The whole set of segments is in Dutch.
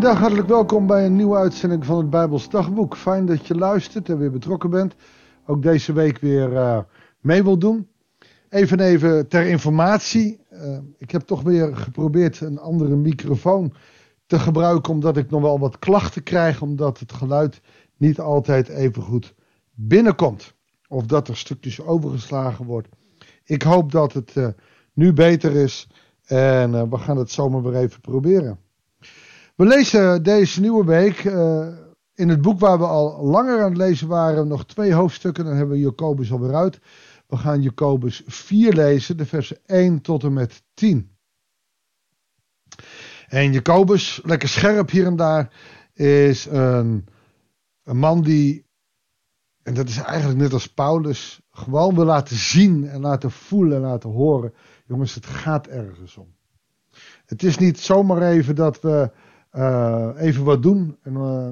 Goeiedag, hartelijk welkom bij een nieuwe uitzending van het Bijbels Dagboek. Fijn dat je luistert en weer betrokken bent. Ook deze week weer uh, mee wil doen. Even even ter informatie. Uh, ik heb toch weer geprobeerd een andere microfoon te gebruiken. Omdat ik nog wel wat klachten krijg. Omdat het geluid niet altijd even goed binnenkomt. Of dat er stukjes overgeslagen wordt. Ik hoop dat het uh, nu beter is. En we gaan het zomaar weer even proberen. We lezen deze nieuwe week uh, in het boek waar we al langer aan het lezen waren, nog twee hoofdstukken. Dan hebben we Jacobus alweer uit. We gaan Jacobus 4 lezen, de versen 1 tot en met 10. En Jacobus, lekker scherp hier en daar, is een, een man die, en dat is eigenlijk net als Paulus, gewoon wil laten zien en laten voelen en laten horen. Jongens, het gaat ergens om. Het is niet zomaar even dat we even wat doen en uh,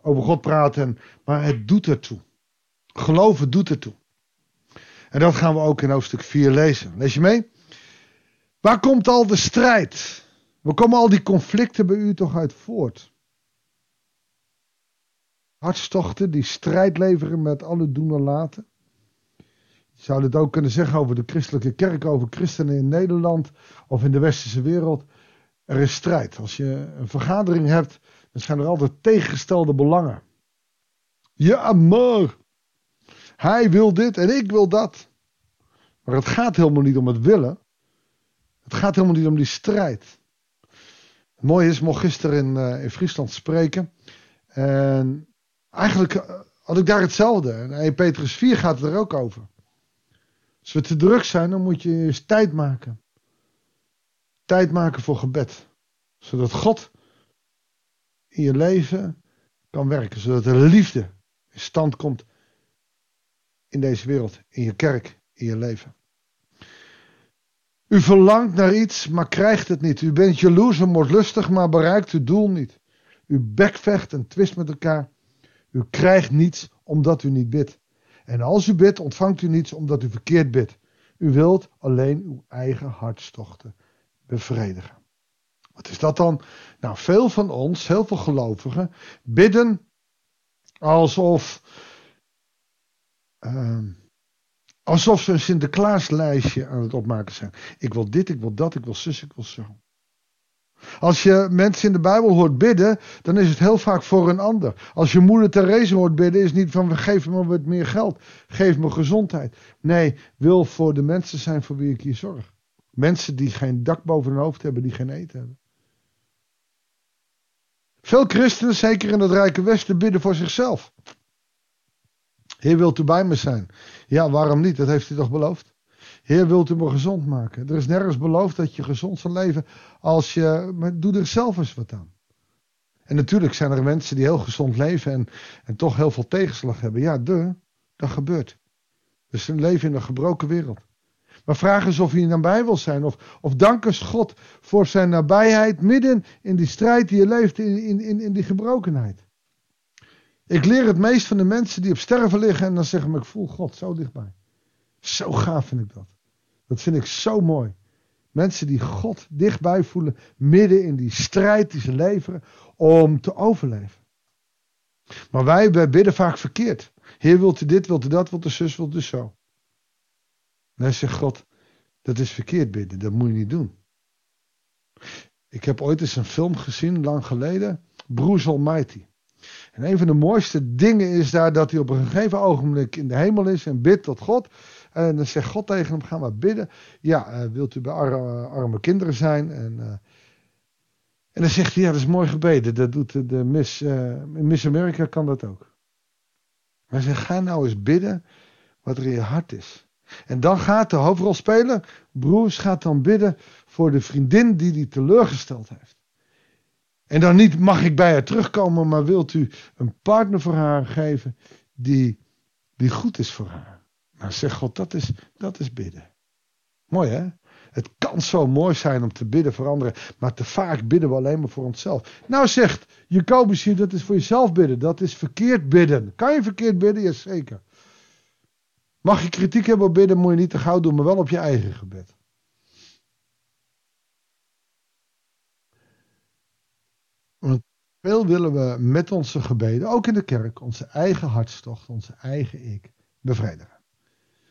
over God praten, maar het doet ertoe. Geloven doet ertoe. En dat gaan we ook in hoofdstuk 4 lezen. Lees je mee? Waar komt al de strijd? Waar komen al die conflicten bij u toch uit voort? Hartstochten die strijd leveren met alle doen en laten. Je zou dit ook kunnen zeggen over de christelijke kerk, over christenen in Nederland of in de westerse wereld. Er is strijd. Als je een vergadering hebt, dan zijn er altijd tegengestelde belangen. Ja, maar hij wil dit en ik wil dat. Maar het gaat helemaal niet om het willen. Het gaat helemaal niet om die strijd. Het mooie is, ik mocht gisteren in, uh, in Friesland spreken. En eigenlijk eh, had ik daar hetzelfde. En 1 Petrus 4 gaat het er ook over. Als we te druk zijn, dan moet je eens tijd maken tijd maken voor gebed. Zodat God in je leven kan werken. Zodat de liefde in stand komt in deze wereld, in je kerk, in je leven. U verlangt naar iets, maar krijgt het niet. U bent jaloers en moordlustig, maar bereikt uw doel niet. U bekvecht en twist met elkaar. U krijgt niets omdat u niet bidt. En als u bidt, ontvangt u niets omdat u verkeerd bidt. U wilt alleen uw eigen hartstochten bevredigen. Wat is dat dan? Nou, veel van ons, heel veel gelovigen, bidden alsof, uh, alsof ze een Sinterklaaslijstje aan het opmaken zijn. Ik wil dit, ik wil dat, ik wil zus, ik wil zo. Als je mensen in de Bijbel hoort bidden, dan is het heel vaak voor een ander. Als je moeder Therese hoort bidden, is het niet van geef me wat meer geld, geef me gezondheid. Nee, wil voor de mensen zijn voor wie ik hier zorg. Mensen die geen dak boven hun hoofd hebben, die geen eten hebben. Veel christenen, zeker in het Rijke Westen, bidden voor zichzelf. Heer, wilt u bij me zijn? Ja, waarom niet? Dat heeft u toch beloofd? Heer, wilt u me gezond maken? Er is nergens beloofd dat je gezond zal leven als je. Maar doe er zelf eens wat aan. En natuurlijk zijn er mensen die heel gezond leven en, en toch heel veel tegenslag hebben. Ja, de, dat gebeurt. Dus ze leven in een gebroken wereld. Maar vraag eens of hij nabij wil zijn. Of, of dank eens God voor zijn nabijheid midden in die strijd die je leeft, in, in, in die gebrokenheid. Ik leer het meest van de mensen die op sterven liggen en dan zeggen ik voel God zo dichtbij. Zo gaaf vind ik dat. Dat vind ik zo mooi. Mensen die God dichtbij voelen, midden in die strijd die ze leveren om te overleven. Maar wij, wij bidden vaak verkeerd. Heer, wilt u dit, wilt u dat, wilt u zus, wilt u zo. Nee, zegt God, dat is verkeerd bidden, dat moet je niet doen. Ik heb ooit eens een film gezien, lang geleden, Bruce Almighty. En een van de mooiste dingen is daar dat hij op een gegeven ogenblik in de hemel is en bidt tot God. En dan zegt God tegen hem, ga maar bidden. Ja, uh, wilt u bij arme, arme kinderen zijn? En, uh, en dan zegt hij, ja, dat is mooi gebeden. Dat doet de, Miss, uh, Miss America kan dat ook. Hij zegt, ga nou eens bidden wat er in je hart is. En dan gaat de hoofdrolspeler, Broers, gaat dan bidden voor de vriendin die hij teleurgesteld heeft. En dan niet mag ik bij haar terugkomen, maar wilt u een partner voor haar geven die, die goed is voor haar. Nou zegt God, dat is, dat is bidden. Mooi hè? Het kan zo mooi zijn om te bidden voor anderen, maar te vaak bidden we alleen maar voor onszelf. Nou zegt Jacobus hier, dat is voor jezelf bidden, dat is verkeerd bidden. Kan je verkeerd bidden? Jazeker. Mag je kritiek hebben op bidden, moet je niet te gauw doen, maar wel op je eigen gebed. Want Veel willen we met onze gebeden, ook in de kerk, onze eigen hartstocht, onze eigen ik, bevredigen.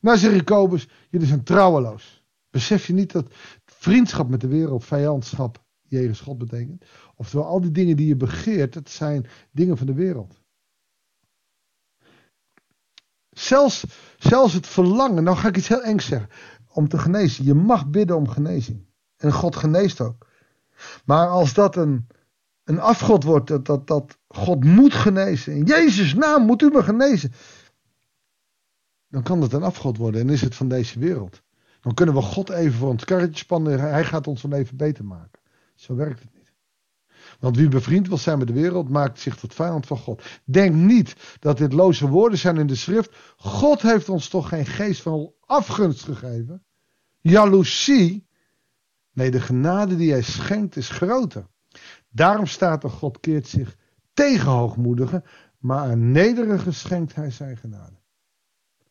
Nou zegt Jacobus, jullie zijn trouweloos. Besef je niet dat vriendschap met de wereld vijandschap jegens God betekent? Oftewel, al die dingen die je begeert, dat zijn dingen van de wereld. Zelfs, zelfs het verlangen, nou ga ik iets heel engs zeggen, om te genezen. Je mag bidden om genezing. En God geneest ook. Maar als dat een, een afgod wordt, dat, dat, dat God moet genezen. In Jezus' naam moet u me genezen. Dan kan dat een afgod worden en is het van deze wereld. Dan kunnen we God even voor ons karretje spannen. Hij gaat ons van even beter maken. Zo werkt het niet. Want wie bevriend wil zijn met de wereld, maakt zich tot vijand van God. Denk niet dat dit loze woorden zijn in de schrift. God heeft ons toch geen geest van afgunst gegeven. Jaloezie. Nee, de genade die hij schenkt is groter. Daarom staat er, God keert zich tegen hoogmoedigen, maar aan nederige schenkt hij zijn genade.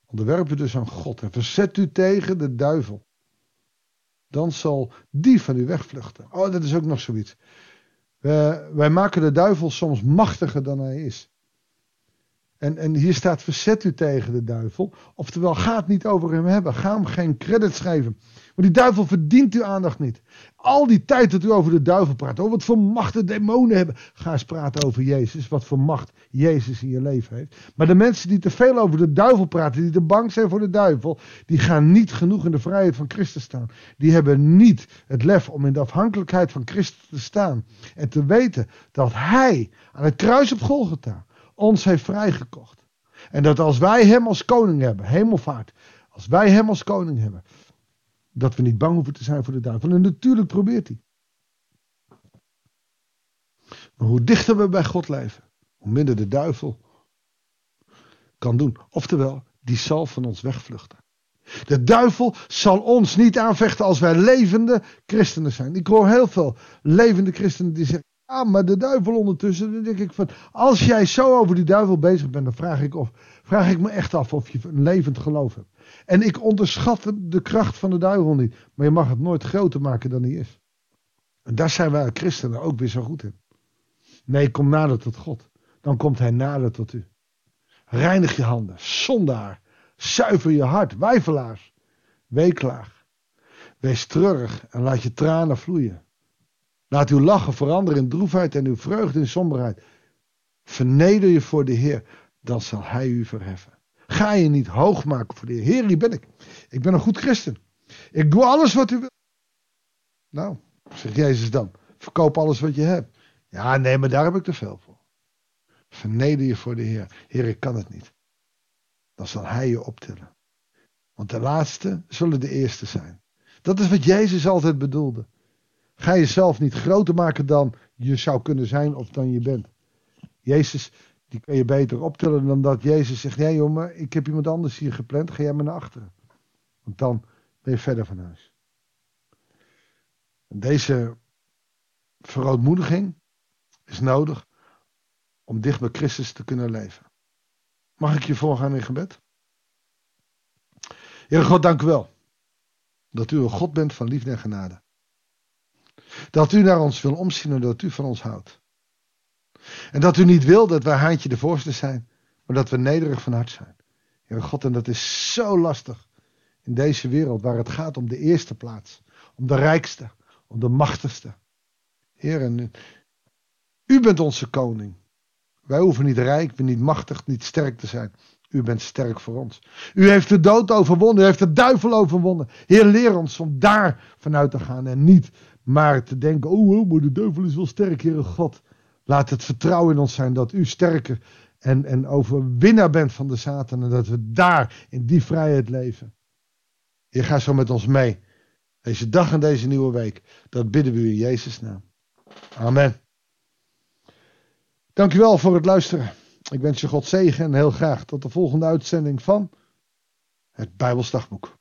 Onderwerp u dus aan God en verzet u tegen de duivel. Dan zal die van u wegvluchten. Oh, dat is ook nog zoiets. Wij maken de duivel soms machtiger dan hij is. En, en hier staat verzet u tegen de duivel. Oftewel, ga het niet over hem hebben. Ga hem geen credits geven. Want die duivel verdient uw aandacht niet. Al die tijd dat u over de duivel praat. Oh, wat voor macht de demonen hebben. Ga eens praten over Jezus. Wat voor macht Jezus in je leven heeft. Maar de mensen die te veel over de duivel praten. Die te bang zijn voor de duivel. Die gaan niet genoeg in de vrijheid van Christus staan. Die hebben niet het lef om in de afhankelijkheid van Christus te staan. En te weten dat Hij aan het kruis op Golgotha ons heeft vrijgekocht. En dat als wij Hem als koning hebben. Hemelvaart. Als wij Hem als koning hebben dat we niet bang hoeven te zijn voor de duivel. En natuurlijk probeert hij. Maar hoe dichter we bij God leven, hoe minder de duivel kan doen. Oftewel, die zal van ons wegvluchten. De duivel zal ons niet aanvechten als wij levende christenen zijn. Ik hoor heel veel levende christenen die zeggen: Ah, maar de duivel ondertussen. Dan denk ik van: Als jij zo over die duivel bezig bent, dan vraag ik, of, vraag ik me echt af of je een levend geloof hebt. En ik onderschat de kracht van de duivel niet. Maar je mag het nooit groter maken dan hij is. En daar zijn wij christenen ook weer zo goed in. Nee, kom nader tot God. Dan komt hij nader tot u. Reinig je handen, zondaar. Zuiver je hart, wijfelaars. Weeklaag. Wees treurig en laat je tranen vloeien. Laat uw lachen veranderen in droefheid en uw vreugde in somberheid. Verneder je voor de Heer, dan zal Hij u verheffen. Ga je niet hoog maken voor de Heer. Heer, hier ben ik. Ik ben een goed christen. Ik doe alles wat u wil. Nou, zegt Jezus dan. Verkoop alles wat je hebt. Ja, nee, maar daar heb ik te veel voor. Verneder je voor de Heer. Heer, ik kan het niet. Dan zal Hij je optillen. Want de laatste zullen de eerste zijn. Dat is wat Jezus altijd bedoelde. Ga jezelf niet groter maken dan je zou kunnen zijn of dan je bent. Jezus die kun je beter optillen dan dat Jezus zegt: Nee, jongen, ik heb iemand anders hier gepland, ga jij maar naar achteren. Want dan ben je verder van huis. En deze verootmoediging is nodig om dicht bij Christus te kunnen leven. Mag ik je voorgaan in gebed? Heer God, dank u wel. Dat u een God bent van liefde en genade. Dat u naar ons wil omzien en dat u van ons houdt. En dat u niet wil dat wij haantje de voorste zijn, maar dat we nederig van hart zijn. Heer God, en dat is zo lastig in deze wereld waar het gaat om de eerste plaats, om de rijkste, om de machtigste. Heer, en u bent onze koning. Wij hoeven niet rijk, niet machtig, niet sterk te zijn. U bent sterk voor ons. U heeft de dood overwonnen. U heeft de duivel overwonnen. Heer, leer ons om daar vanuit te gaan. En niet maar te denken: oh, oh maar de duivel is wel sterk, Heer God. Laat het vertrouwen in ons zijn dat u sterker en, en overwinnaar bent van de Satan. En dat we daar in die vrijheid leven. Je gaat zo met ons mee. Deze dag en deze nieuwe week. Dat bidden we u in Jezus' naam. Amen. Dankjewel voor het luisteren. Ik wens je God zegen en heel graag tot de volgende uitzending van het Bijbelsdagboek.